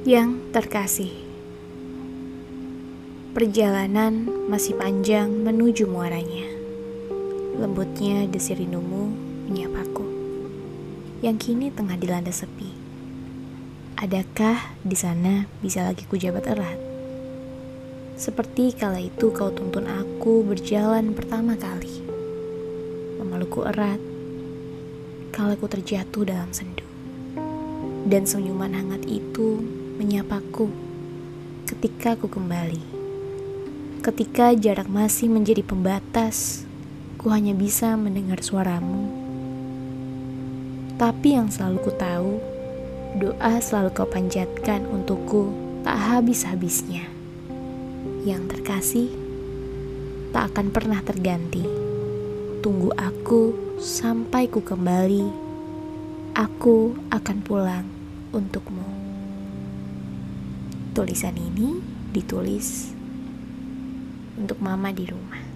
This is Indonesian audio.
Yang terkasih, perjalanan masih panjang menuju muaranya. Lembutnya desir rindumu menyapaku, yang kini tengah dilanda sepi. Adakah di sana bisa lagi kujabat erat? Seperti kala itu kau tuntun aku berjalan pertama kali, memelukku erat, kala ku terjatuh dalam sendu. Dan senyuman hangat itu menyapaku ketika ku kembali. Ketika jarak masih menjadi pembatas, ku hanya bisa mendengar suaramu. Tapi yang selalu ku tahu, doa selalu kau panjatkan untukku tak habis-habisnya. Yang terkasih, tak akan pernah terganti. Tunggu aku sampai ku kembali. Aku akan pulang untukmu. Tulisan ini ditulis untuk mama di rumah.